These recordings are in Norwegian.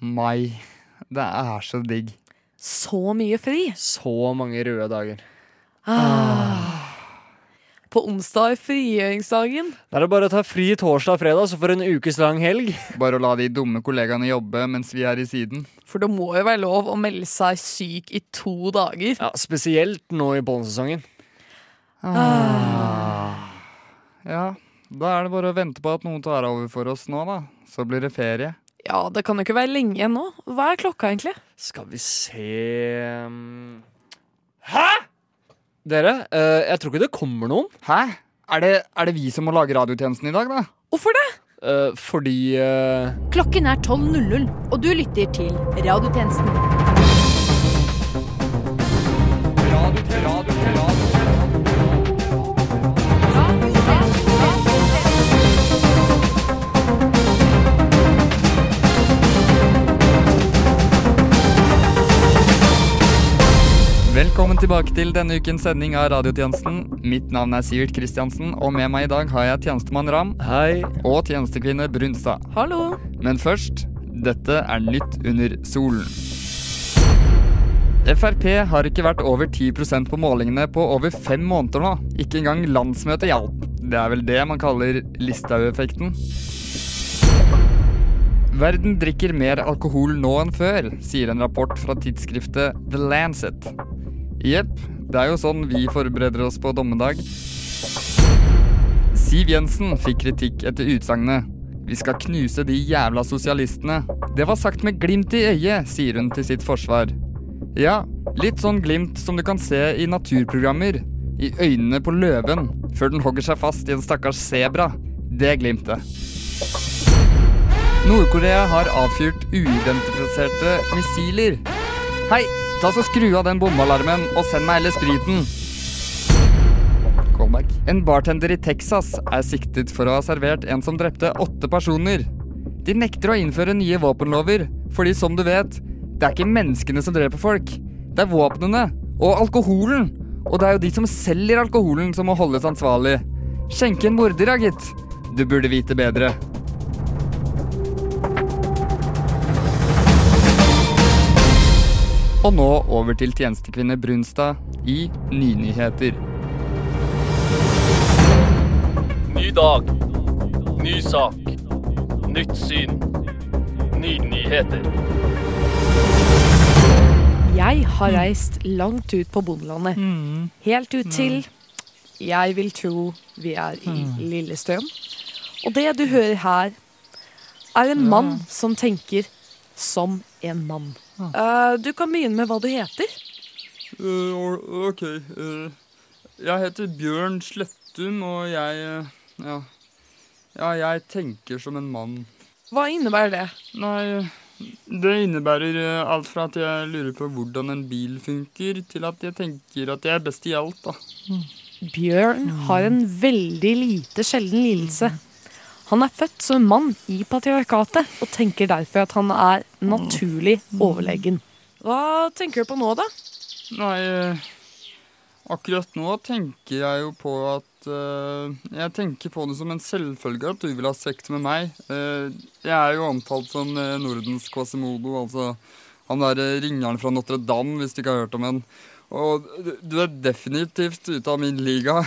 mai. Det er så digg. Så mye fri. Så mange røde dager. På onsdag er frigjøringsdagen. Da er det bare å ta fri torsdag og fredag, så får du en ukes lang helg. Bare å la de dumme kollegaene jobbe mens vi er i siden. For det må jo være lov å melde seg syk i to dager. Ja, Spesielt nå i pollensesongen. Ja, da er det bare å vente på at noen tar over for oss nå, da. Så blir det ferie. Ja, det kan jo ikke være lenge igjen nå. Hva er klokka egentlig? Skal vi se um, Hæ?! Dere, eh, jeg tror ikke det kommer noen. Hæ? Er det, er det vi som må lage radiotjenesten i dag, da? Hvorfor det? Eh, fordi eh, Klokken er 12.00, og du lytter til Radiotjenesten. Tilbake til denne ukens sending av Radiotjenesten. Mitt navn er Sivert Kristiansen, og med meg i dag har jeg tjenestemann Ram Hei. og tjenestekvinne Brunstad. Hallo. Men først, dette er Nytt under solen. Frp har ikke vært over 10% på målingene på over fem måneder nå. Ikke engang landsmøtet hjalp. Det er vel det man kaller Listhaug-effekten. Verden drikker mer alkohol nå enn før, sier en rapport fra tidsskriftet The Lancet. Jepp, det er jo sånn vi forbereder oss på dommedag. Siv Jensen fikk kritikk etter utsagnet Vi skal knuse de jævla sosialistene. Det var sagt med glimt i øyet, sier hun til sitt forsvar. Ja, litt sånn glimt som du kan se i naturprogrammer. I øynene på løven, før den hogger seg fast i en stakkars sebra. Det glimtet. Nord-Korea har avfyrt uidentifiserte missiler. Hei, ta så skru av den bombealarmen og send meg heller spriten. En bartender i Texas er siktet for å ha servert en som drepte åtte personer. De nekter å innføre nye våpenlover, fordi som du vet, det er ikke menneskene som dreper folk. Det er våpnene og alkoholen. Og det er jo de som selger alkoholen som må holdes ansvarlig. Skjenke en morder, ja, gitt. Du burde vite bedre. Og nå over til tjenestekvinne Brunstad i Nynyheter. Ny dag. Ny sak. Nytt syn. Nynyheter. Jeg har reist langt ut på bondelandet. Helt ut til Jeg vil tro vi er i Lillestrøm. Og det du hører her, er en mann som tenker som en mann. Eh, du kan begynne med hva du heter. ok. Uh, jeg heter Bjørn Slettum, og jeg ja. ja, jeg tenker som en mann. Hva innebærer det? Nei, det innebærer alt fra at jeg lurer på hvordan en bil funker, til at jeg tenker at jeg er best i alt, da. Bjørn har en veldig lite sjelden lidelse. Han er født som en mann i patriarkatet og tenker derfor at han er naturlig overlegen. Hva tenker du på nå, da? Nei, eh, akkurat nå tenker jeg jo på at uh, Jeg tenker på det som en selvfølge at du vil ha sex med meg. Uh, jeg er jo omtalt som Nordens Quasimodo, altså han derre ringeren fra Notre-Dame, hvis du ikke har hørt om en. Og du- du er definitivt ute av min liga.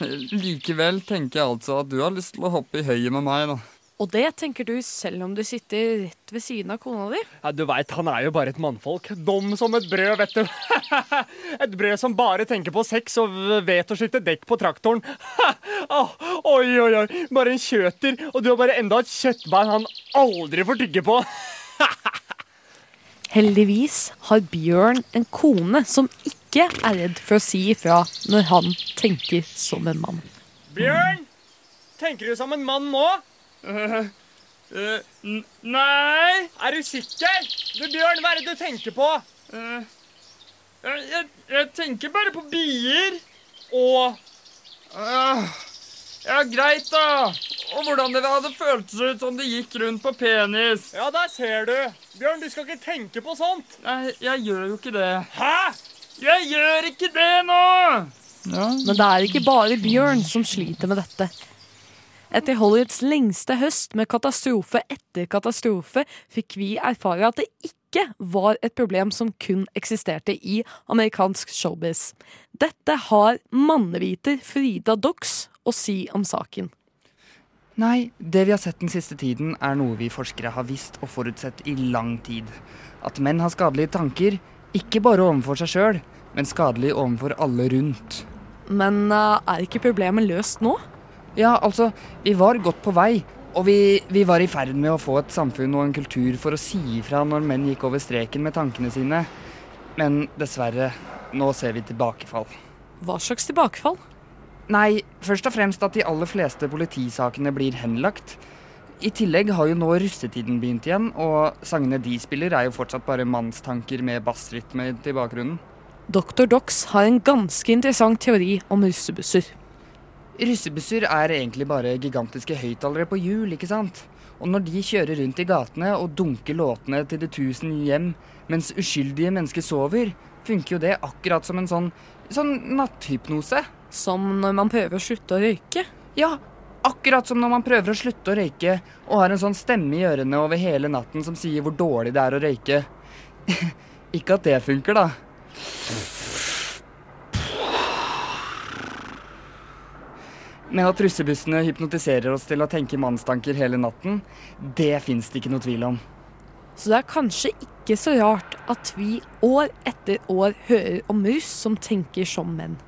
Likevel tenker jeg altså at du har lyst til å hoppe i høyet med meg, da. Og det tenker du selv om du sitter rett ved siden av kona di? Ja, du veit, han er jo bare et mannfolk. Dum som et brød, vet du. et brød som bare tenker på sex og vet å skifte dekk på traktoren. oh, oi, oi, oi. Bare en kjøter, og du har bare enda et kjøttbein han aldri får tygge på. Heldigvis har Bjørn en kone som ikke er redd for å si ifra når han tenker som en mann. Bjørn! Tenker du som en mann nå? Eh, nei Er du sikker? Du, Bjørn, hva er det du tenker på? jeg, jeg, jeg tenker bare på bier. Og Ah, ja, greit, da. Og hvordan det hadde føltes ut om det gikk rundt på penis. Ja, der ser du. Bjørn, du skal ikke tenke på sånt. Nei, jeg gjør jo ikke det. Hæ? Jeg gjør ikke det nå! Ja. Men det er ikke bare Bjørn som sliter med dette. Etter Hollywoods lengste høst med katastrofe etter katastrofe fikk vi erfare at det ikke var et problem som kun eksisterte i amerikansk showbiz. Dette har manneviter Frida Dox å si om saken. Nei, det vi har sett den siste tiden er noe vi forskere har visst og forutsett i lang tid. At menn har skadelige tanker, ikke bare overfor seg sjøl, men skadelig overfor alle rundt. Men uh, er ikke problemet løst nå? Ja, altså, vi var godt på vei, og vi, vi var i ferd med å få et samfunn og en kultur for å si ifra når menn gikk over streken med tankene sine. Men dessverre, nå ser vi tilbakefall. Hva slags tilbakefall? Nei, først og fremst at de aller fleste politisakene blir henlagt. I tillegg har jo nå russetiden begynt igjen, og sangene de spiller er jo fortsatt bare mannstanker med bassrytme til bakgrunnen. Dr. Dox har en ganske interessant teori om russebusser. Russebusser er egentlig bare gigantiske høyttalere på hjul, ikke sant? Og når de kjører rundt i gatene og dunker låtene til de tusen hjem mens uskyldige mennesker sover, funker jo det akkurat som en sånn, sånn natthypnose. Som når man prøver å slutte å røyke. Ja, akkurat som når man prøver å slutte å røyke og har en sånn stemme i ørene over hele natten som sier hvor dårlig det er å røyke. Ikke at det funker, da. Men at russebussene hypnotiserer oss til å tenke mannstanker hele natten, det fins det ikke noe tvil om. Så det er kanskje ikke så rart at vi år etter år hører om russ som tenker som menn.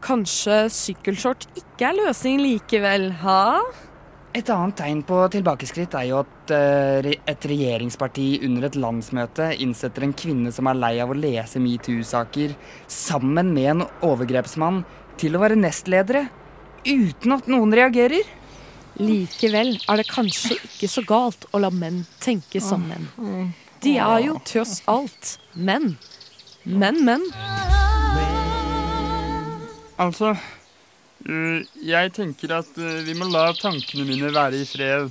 Kanskje sykkelshort ikke er løsningen likevel, ha? Et annet tegn på tilbakeskritt er jo at uh, et regjeringsparti under et landsmøte innsetter en kvinne som er lei av å lese metoo-saker, sammen med en overgrepsmann, til å være nestledere. Uten at noen reagerer. Likevel er det kanskje ikke så galt å la menn tenke som menn. De er jo tross alt menn. Men, men. Altså øh, Jeg tenker at øh, vi må la tankene mine være i fred.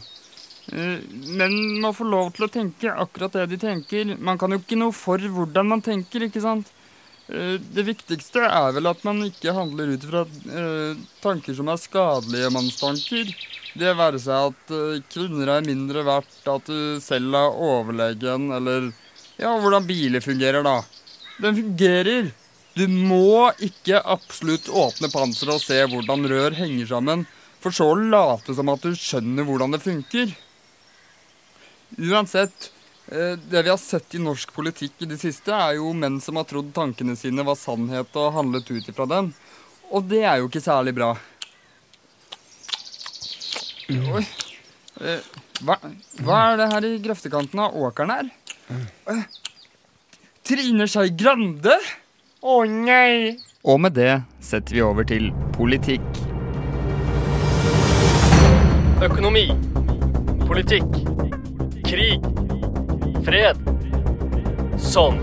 Men man må få lov til å tenke akkurat det de tenker. Man kan jo ikke noe for hvordan man tenker, ikke sant? Det viktigste er vel at man ikke handler ut fra tanker som er skadelige mannstanker. Det være seg at kvinner er mindre verdt, at du selv er overlegen, eller ja, hvordan biler fungerer, da. Den fungerer. Du må ikke absolutt åpne panseret og se hvordan rør henger sammen, for så å late som at du skjønner hvordan det funker. Uansett, eh, det vi har sett i norsk politikk i det siste, er jo menn som har trodd tankene sine var sannhet og handlet ut ifra dem. Og det er jo ikke særlig bra. Oi. Eh, hva, hva er det her i grøftekanten av åkeren her? Eh, Trine Skei Grande? Å nei! Og med det setter vi over til politikk. Økonomi. Politikk. Krig. Fred. Sånn.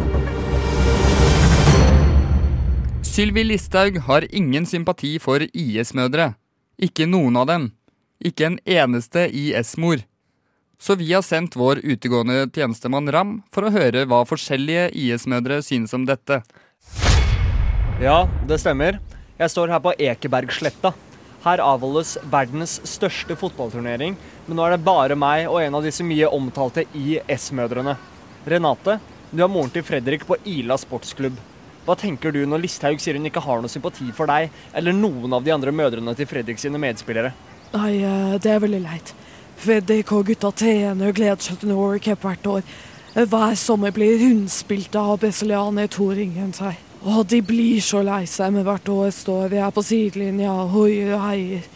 Sylvi Listhaug har ingen sympati for IS-mødre. Ikke noen av dem. Ikke en eneste IS-mor. Så vi har sendt vår utegående tjenestemann Ram for å høre hva forskjellige IS-mødre synes om dette. Ja, det stemmer. Jeg står her på Ekebergsletta. Her avholdes verdens største fotballturnering, men nå er det bare meg og en av disse mye omtalte IS-mødrene. Renate, du er moren til Fredrik på Ila sportsklubb. Hva tenker du når Listhaug sier hun ikke har noe sympati for deg eller noen av de andre mødrene til Fredrik sine medspillere? Nei, eh, det er veldig leit. Fredrik og gutta trener og gleder seg til Norway Cup hvert år. Hver sommer blir rundspilt av brasilianer to Ingen seg. Og de blir så lei seg, med hvert år står vi her på sidelinja og hoier og heier.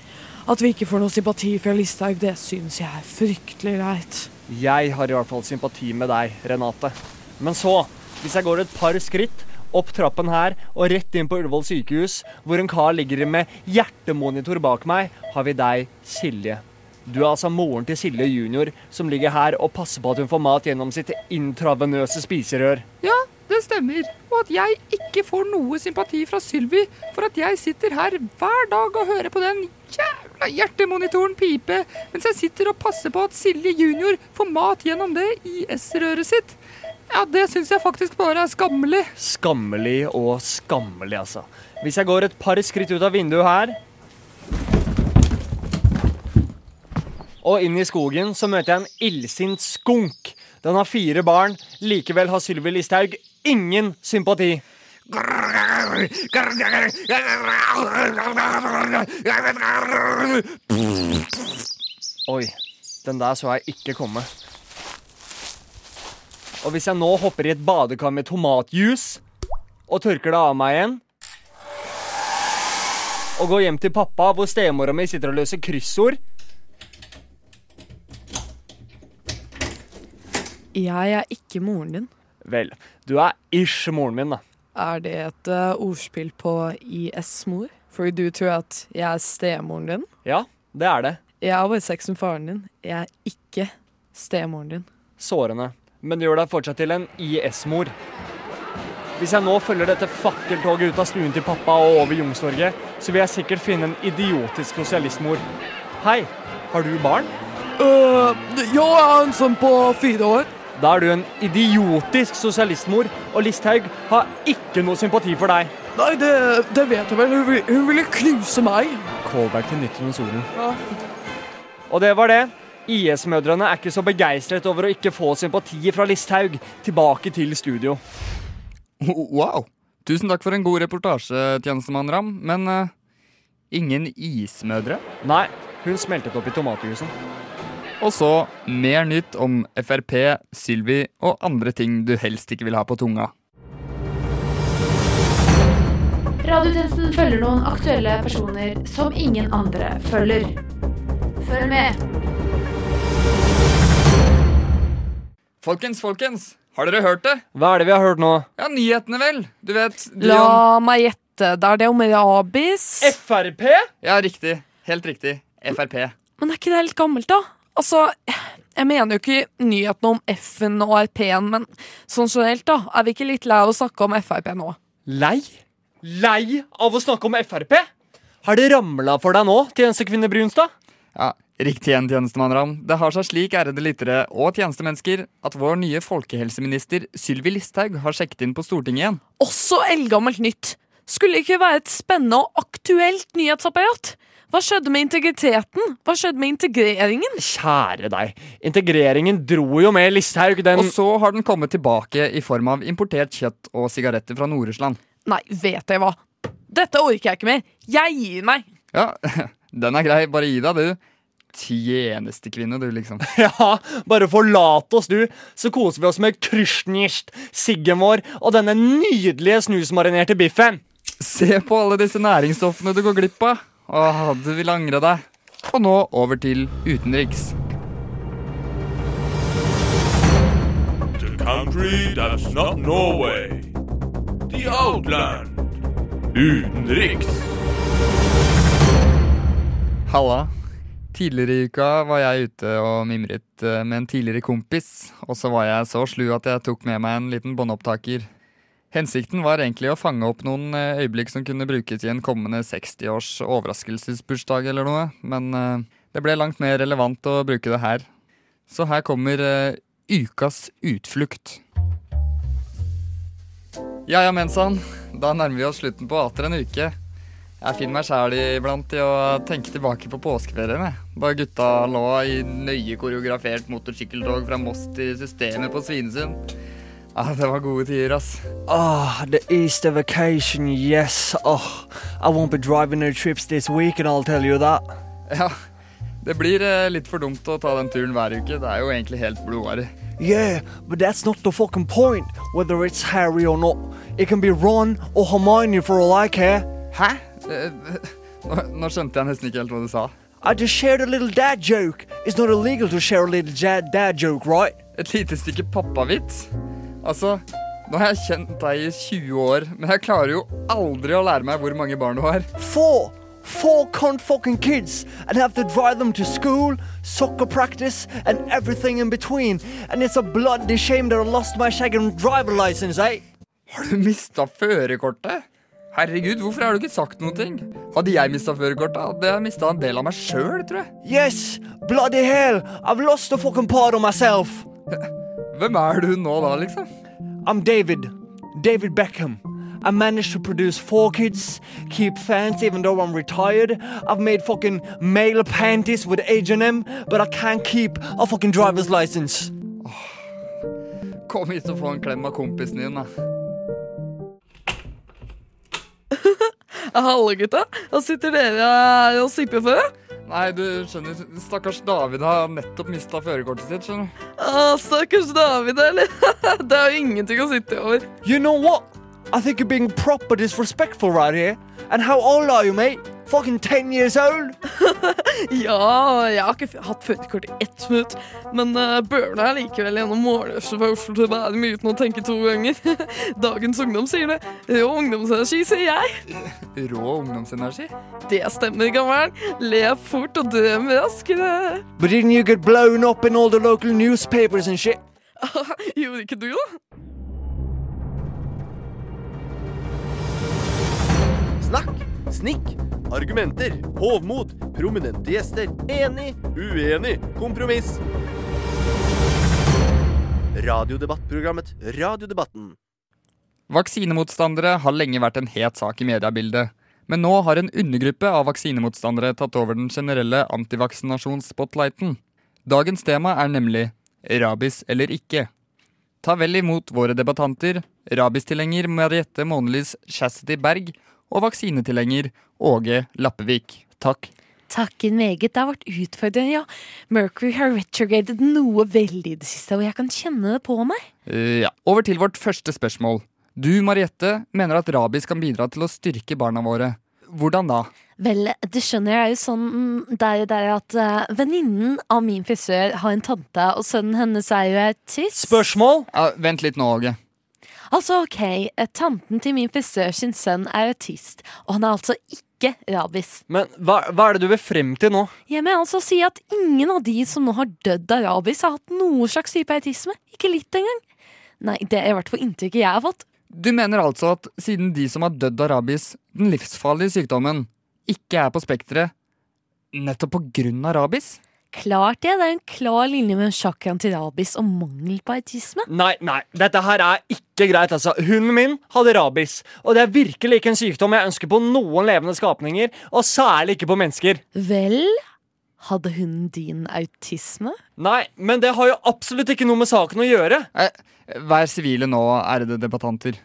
At vi ikke får noe sympati fra Listhaug, det syns jeg er fryktelig leit. Jeg har i hvert fall sympati med deg, Renate. Men så, hvis jeg går et par skritt opp trappen her og rett inn på Ullevål sykehus, hvor en kar ligger med hjertemonitor bak meg, har vi deg, Silje. Du er altså moren til Silje junior, som ligger her og passer på at hun får mat gjennom sitt intravenøse spiserør. Ja, det stemmer. Og at jeg ikke får noe sympati fra Sylvi for at jeg sitter her hver dag og hører på den jævla hjertemonitoren pipe mens jeg sitter og passer på at Silje junior får mat gjennom det IS-røret sitt. Ja, det syns jeg faktisk bare er skammelig. Skammelig og skammelig, altså. Hvis jeg går et par skritt ut av vinduet her og inn i skogen så møter jeg en illsint skunk. Den har fire barn. Likevel har Sylvi Listhaug ingen sympati. Oi, den der så jeg ikke komme. Og hvis jeg nå hopper i et badekar med tomatjuice og tørker det av meg igjen Og går hjem til pappa, hvor stemora mi sitter og løser kryssord Jeg er ikke moren din. Vel, du er ish moren min, da. Er det et uh, ordspill på IS-mor? Fordi du tror at jeg er stemoren din? Ja, det er det. Jeg har bare sex med faren din. Jeg er ikke stemoren din. Sårende. Men det gjør deg fortsatt til en IS-mor. Hvis jeg nå følger dette fakkeltoget ut av stuen til pappa og over Youngstorget, så vil jeg sikkert finne en idiotisk sosialistmor. Hei, har du barn? Uh, jeg har en sønn på fire år. Da er du en idiotisk sosialistmor, og Listhaug har ikke noe sympati for deg. Nei, det, det vet jeg vel. Hun, hun ville knuse meg. Callback til Nytt under solen. Ja. Og det var det. IS-mødrene er ikke så begeistret over å ikke få sympati fra Listhaug. Tilbake til studio. Wow! Tusen takk for en god reportasje, tjenestemann Ram. Men uh, ingen ismødre? Nei, hun smeltet opp i tomatjuicen. Og så mer nytt om Frp, Sylvi og andre ting du helst ikke vil ha på tunga. Radiotjenesten følger noen aktuelle personer som ingen andre følger. Følg med. Folkens, folkens! Har dere hørt det? Hva er det vi har hørt nå? Ja, nyhetene, vel. Du vet Dion. La meg gjette. Det er det om rabis. Frp? Ja, riktig. Helt riktig. Frp. Men er ikke det litt gammelt, da? Altså, jeg mener jo ikke nyhetene om F-en og RP-en, men sånn generelt, da. Er vi ikke litt lei av å snakke om Frp nå? Lei? Lei av å snakke om Frp? Har det ramla for deg nå, tjenestekvinne Brunstad? Ja, Riktig igjen, tjenestemann Ram. Det har seg slik, ærede lyttere og tjenestemennesker, at vår nye folkehelseminister Sylvi Listhaug har sjekket inn på Stortinget igjen. Også eldgammelt nytt. Skulle ikke være et spennende og aktuelt nyhetsapparat? Hva skjedde med integriteten? Hva skjedde med integreringen? Kjære deg. Integreringen dro jo med Listhaug, den Og så har den kommet tilbake i form av importert kjøtt og sigaretter fra Nord-Russland. Nei, vet jeg hva? Dette orker jeg ikke mer. Jeg gir meg. Ja, den er grei. Bare gi deg, du. Tjenestekvinne, du, liksom. Ja, bare forlat oss, du, så koser vi oss med krysjnist, siggen vår og denne nydelige snusmarinerte biffen. Se på alle disse næringsstoffene du går glipp av. Åh, du vil angre deg. Og nå over til utenriks. The country that's not Norway. The outland. Utenriks. Halla. Tidligere i uka var jeg ute og mimret eh, med en tidligere kompis, og så var jeg så slu at jeg tok med meg en liten båndopptaker. Hensikten var egentlig å fange opp noen eh, øyeblikk som kunne brukes i en kommende 60-års overraskelsesbursdag eller noe, men eh, det ble langt mer relevant å bruke det her. Så her kommer eh, ukas utflukt. Ja ja, mensan. Da nærmer vi oss slutten på atter en uke. Jeg finner meg sjæl iblant i å tenke tilbake på påskeferien. jeg. Da gutta lå i nøye koreografert motorsykkeltog fra Moss til Systemet på Svinesund. Ja, Det var gode tider, ass. Oh, the Easter vacation, yes. Oh, I won't be driving no trips this week, and I'll tell you that. Ja, Det blir eh, litt for dumt å ta den turen hver uke. Det er jo egentlig helt blodharry. Yeah, but that's not the fucking point, whether it's Harry or not. It can be Ron or Hermione for all I care. Hæ? Eh, Nå, nå skjønte jeg nesten ikke helt hva du sa. I just shared a little dad joke. It's not illegal to share a little dad joke, right? Et lite stykke pappavits. Altså, nå har jeg kjent deg i 20 år, men jeg klarer jo aldri å lære meg hvor mange barn du har. Four! Four cunt fucking kids and have to drive them to school, soccer practice, and everything in between. And it's a bloody shame that I lost my shagging driver license, eh? Har du mista førerkortet? Herregud, hvorfor har du ikke sagt noen ting? Hadde jeg mista førerkortet, hadde jeg mista en del av meg sjøl, tror jeg. Yes! Bloody hell! I've lost a fucking part of myself! Hvem er du nå da, liksom? I'm David. David Beckham. I managed to produce four kids, keep fans even though I'm retired. I've made fucking male panties with H&M, but I can't keep a fucking driver's license. Kom hit og få en klem av kompisen din, da. Hallo, gutta. Hva sitter dere og sipper for? Nei, du skjønner, stakkars David har nettopp mista førerkortet sitt. skjønner du. Ah, stakkars David, eller? Det er jo ingenting å sitte over. You know what? I think you're being proper disrespectful right here. And how old are you, mate? Fucking ten years old? Ja, jeg har ikke hatt førerkort i ett minutt, men uh, børna er likevel gjennom morgenrushet fra Oslo til Bærum uten å tenke to ganger. Dagens ungdom sier det. Rå ungdomsenergi, sier jeg. Rå ungdomsenergi. Det stemmer, gammel. Lev fort og drøm raskere. But didn't you get blown up in all the local newspapers and shit? Gjorde ikke du det? Snakk, snikk, argumenter, hovmod, prominente gjester, enig, uenig, kompromiss. Radiodebattprogrammet Radiodebatten. Vaksinemotstandere har lenge vært en het sak i mediebildet. Men nå har en undergruppe av vaksinemotstandere tatt over den generelle antivaksinasjonsspotlighten. Dagens tema er nemlig rabies eller ikke. Ta vel imot våre debattanter, rabistilhenger Mariette Månelys Chastity Berg og vaksinetilhenger Åge Lappevik. Takk. Takker meget. Det har vært utfordrende, ja. Mercury har retrogradet noe veldig i det siste, og jeg kan kjenne det på meg. Eh, ja. Over til vårt første spørsmål. Du, Mariette, mener at rabies kan bidra til å styrke barna våre. Hvordan da? Vel, du skjønner, det er jo sånn der, der at uh, venninnen av min frisør har en tante, og sønnen hennes er jo autist. Spørsmål? Ja, vent litt nå, Åge. Altså, ok, eh, tanten til min frisør sin sønn er autist, og han er altså ikke rabies. Men hva, hva er det du vil frem til nå? Jeg mener altså å si at ingen av de som nå har dødd av rabies, har hatt noe slags type autisme. Ikke litt engang. Nei, det er i hvert fall inntrykket jeg har fått. Du mener altså at siden de som har dødd av rabies, den livsfarlige sykdommen, ikke er på spekteret nettopp på grunn av rabies? Klart det, det er en klar linje med chakraen til rabis og mangel på autisme. Nei, nei, dette her er ikke greit, altså. Hunden min hadde rabis, og det er virkelig ikke en sykdom jeg ønsker på noen levende skapninger, og særlig ikke på mennesker. Vel, hadde hunden din autisme? Nei, men det har jo absolutt ikke noe med saken å gjøre. Eh, vær sivile nå, ærede debattanter.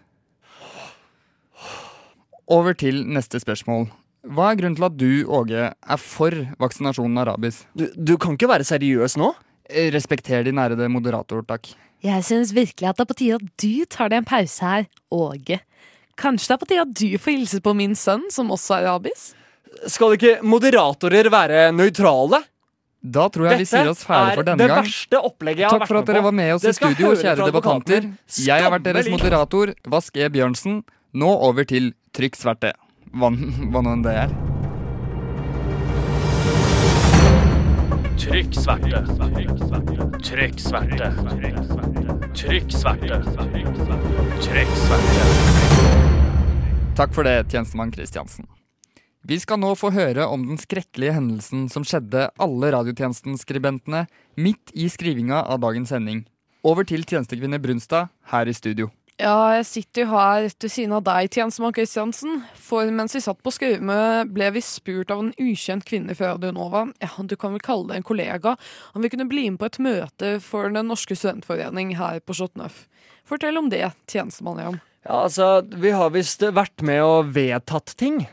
Over til neste spørsmål. Hva er grunnen til at du, Åge, er for vaksinasjonen av rabies? Du, du kan ikke være seriøs nå? Respekter din ærede moderator, takk. Jeg synes virkelig at det er på tide at du tar deg en pause her, Åge. Kanskje det er på tide at du får hilse på min sønn, som også er rabies? Skal ikke moderatorer være nøytrale? Da tror jeg vi sier oss ferdig for denne det gang. verste opplegget jeg har Takk vært for at dere var med oss i studio, kjære debattanter. Jeg har vært deres moderator, Vask E. Bjørnsen. Nå over til Trykk sverte. Hva, hva nå enn det er. Trykk sverte. Trykk sverte. Trykk sverte. Trykk sverte. Takk for det, tjenestemann Kristiansen. Vi skal nå få høre om den skrekkelige hendelsen som skjedde alle radiotjenestenskribentene midt i skrivinga av dagens sending. Over til tjenestekvinne Brunstad her i studio. Ja, jeg sitter jo her til siden av deg, tjenestemann Kristiansen. For mens vi satt på skrivemøte, ble vi spurt av en ukjent kvinne fra Radionova, ja, du kan vel kalle det en kollega, om vi kunne bli med på et møte for Den norske studentforening her på Slott Fortell om det, tjenestemann Jan. Ja, altså, vi har visst vært med og vedtatt ting.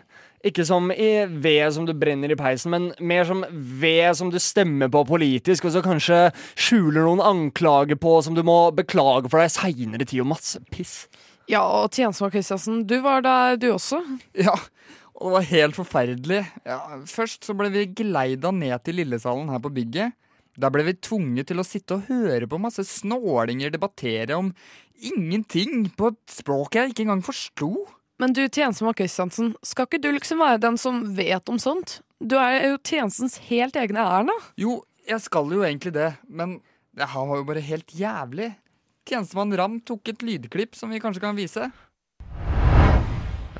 Ikke som i ved som du brenner i peisen, men mer som ved som du stemmer på politisk, og så kanskje skjuler noen anklager på som du må beklage for deg seinere tid, og masse piss. Ja, og tjenestemann Kristiansen, du var der du også. Ja, og det var helt forferdelig. Ja, først så ble vi geleida ned til Lillesalen her på bygget. Der ble vi tvunget til å sitte og høre på masse snålinger debattere om ingenting på et språk jeg ikke engang forsto. Men du, tjenestemann Kristiansen, skal ikke du liksom være den som vet om sånt? Du er jo tjenestens helt egne Erna. Jo, jeg skal jo egentlig det, men det her var jo bare helt jævlig. Tjenestemann Ram tok et lydklipp som vi kanskje kan vise.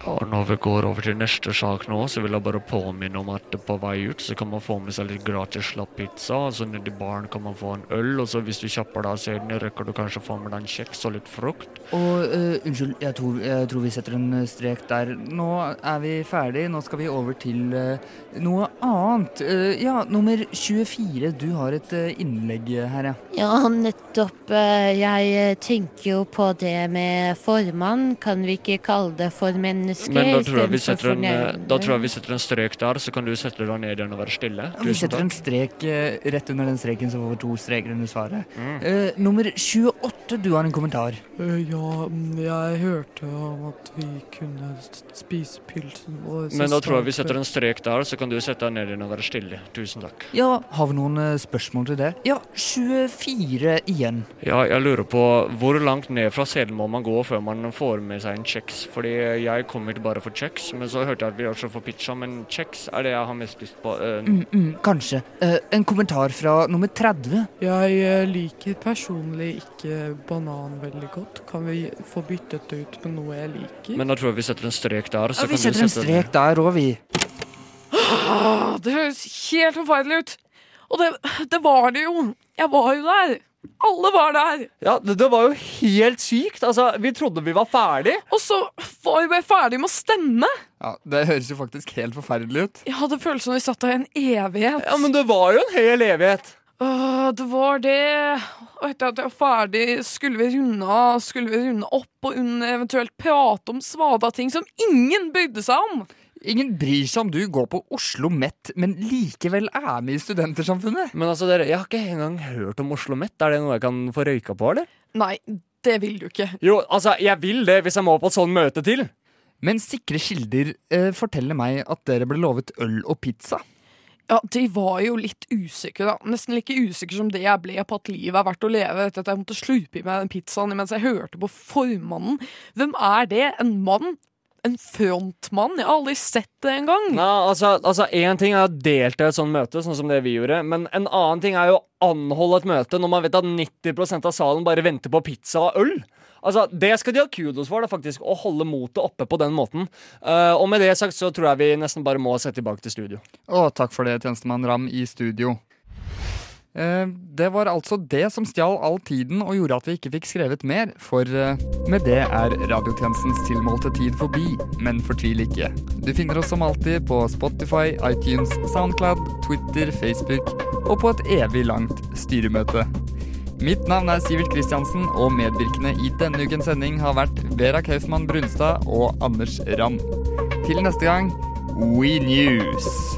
Ja, når vi går over til neste sak nå, så vil jeg bare påminne om at på vei ut så kan man få med seg litt gratis slapp pizza. Altså så nedi baren kan man få en øl, og så hvis du kjapper deg av scenen, rekker du kanskje å få med deg en kjeks og litt frukt. Og uh, unnskyld, jeg tror, jeg tror vi setter en eh, strek der. Nå er vi ferdig. Nå skal vi over til uh, noe annet. Uh, ja, nummer 24. Du har et innlegg her, ja. Ja, nettopp. Jeg tenker jo på det med formann. Kan vi ikke kalle det for menneske? Men da tror, jeg vi setter en, eh, da tror jeg vi setter en strek der, så kan du sette deg ned igjen og være stille. Ja, Vi setter en strek eh, rett under den streken, så får vi to streker under svaret. Eh, nummer 28. Du har en kommentar. Uh, ja, mm, jeg hørte om at vi kunne spise pilsen vår. Men da tror jeg vi setter en strek der, så kan du sette deg ned igjen og være stille. Tusen takk. Ja, har vi noen spørsmål til det? Ja, 24 igjen. Ja, jeg lurer på hvor langt ned fra selen må man gå før man får med seg en kjeks? Fordi jeg kom hit bare for kjeks, men så hørte jeg at vi også får pizza. Men kjeks er det jeg har mest lyst på. Uh, Mm, mm, kanskje. Uh, en kommentar fra nummer 30. Jeg eh, liker personlig ikke banan veldig godt. Kan vi få byttet det ut med noe jeg liker? Men da tror jeg vi setter en strek der. Så Ja, vi setter en sette strek der òg, vi. Det høres helt forferdelig ut. Og det, det var det jo. Jeg var jo der. Alle var der. Ja, det, det var jo helt sykt. Altså, vi trodde vi var ferdig. Og så var vi ferdig med å stemme. Ja, Det høres jo faktisk helt forferdelig ut. Jeg hadde følelsen som vi satt der i en evighet. Ja, Men det var jo en hel evighet. Åh, det var det. Og etter at jeg var ferdig, skulle vi runde av, skulle vi runde opp og eventuelt prate om svada ting som ingen brydde seg om. Ingen bryr seg om du går på Oslo Met, men likevel er med i Studentersamfunnet. Men altså, dere, jeg har ikke engang hørt om Oslo Met. Er det noe jeg kan få røyka på, eller? Nei, det vil du ikke. Jo, altså, jeg vil det hvis jeg må på et sånt møte til. Men sikre kilder eh, forteller meg at dere ble lovet øl og pizza. Ja, De var jo litt usikre, da. Nesten like usikre som det jeg ble på at livet er verdt å leve etter at jeg måtte slurpe i meg den pizzaen mens jeg hørte på formannen. Hvem er det? En mann? En frontmann? Jeg har aldri sett det engang. Nei, altså, altså en ting er å delta i et sånt møte, sånn som det vi gjorde, men en annen ting er jo å anholde et møte når man vet at 90% av salen bare venter på pizza og øl. Altså, Det skal de ha kudos for, da, faktisk, å holde motet oppe på den måten. Uh, og med det sagt så tror jeg vi nesten bare må sette tilbake til studio. Å, takk for det, tjenestemann Ram i studio. Eh, det var altså det som stjal all tiden og gjorde at vi ikke fikk skrevet mer, for eh, med det er radiotjenestens tilmålte tid forbi. Men fortvil ikke. Du finner oss som alltid på Spotify, iTunes, Soundcloud, Twitter, Facebook og på et evig langt styremøte. Mitt navn er Sivert Kristiansen, og medvirkende i denne ukens sending har vært Vera Kaufmann Brunstad og Anders Ramm. Til neste gang We News.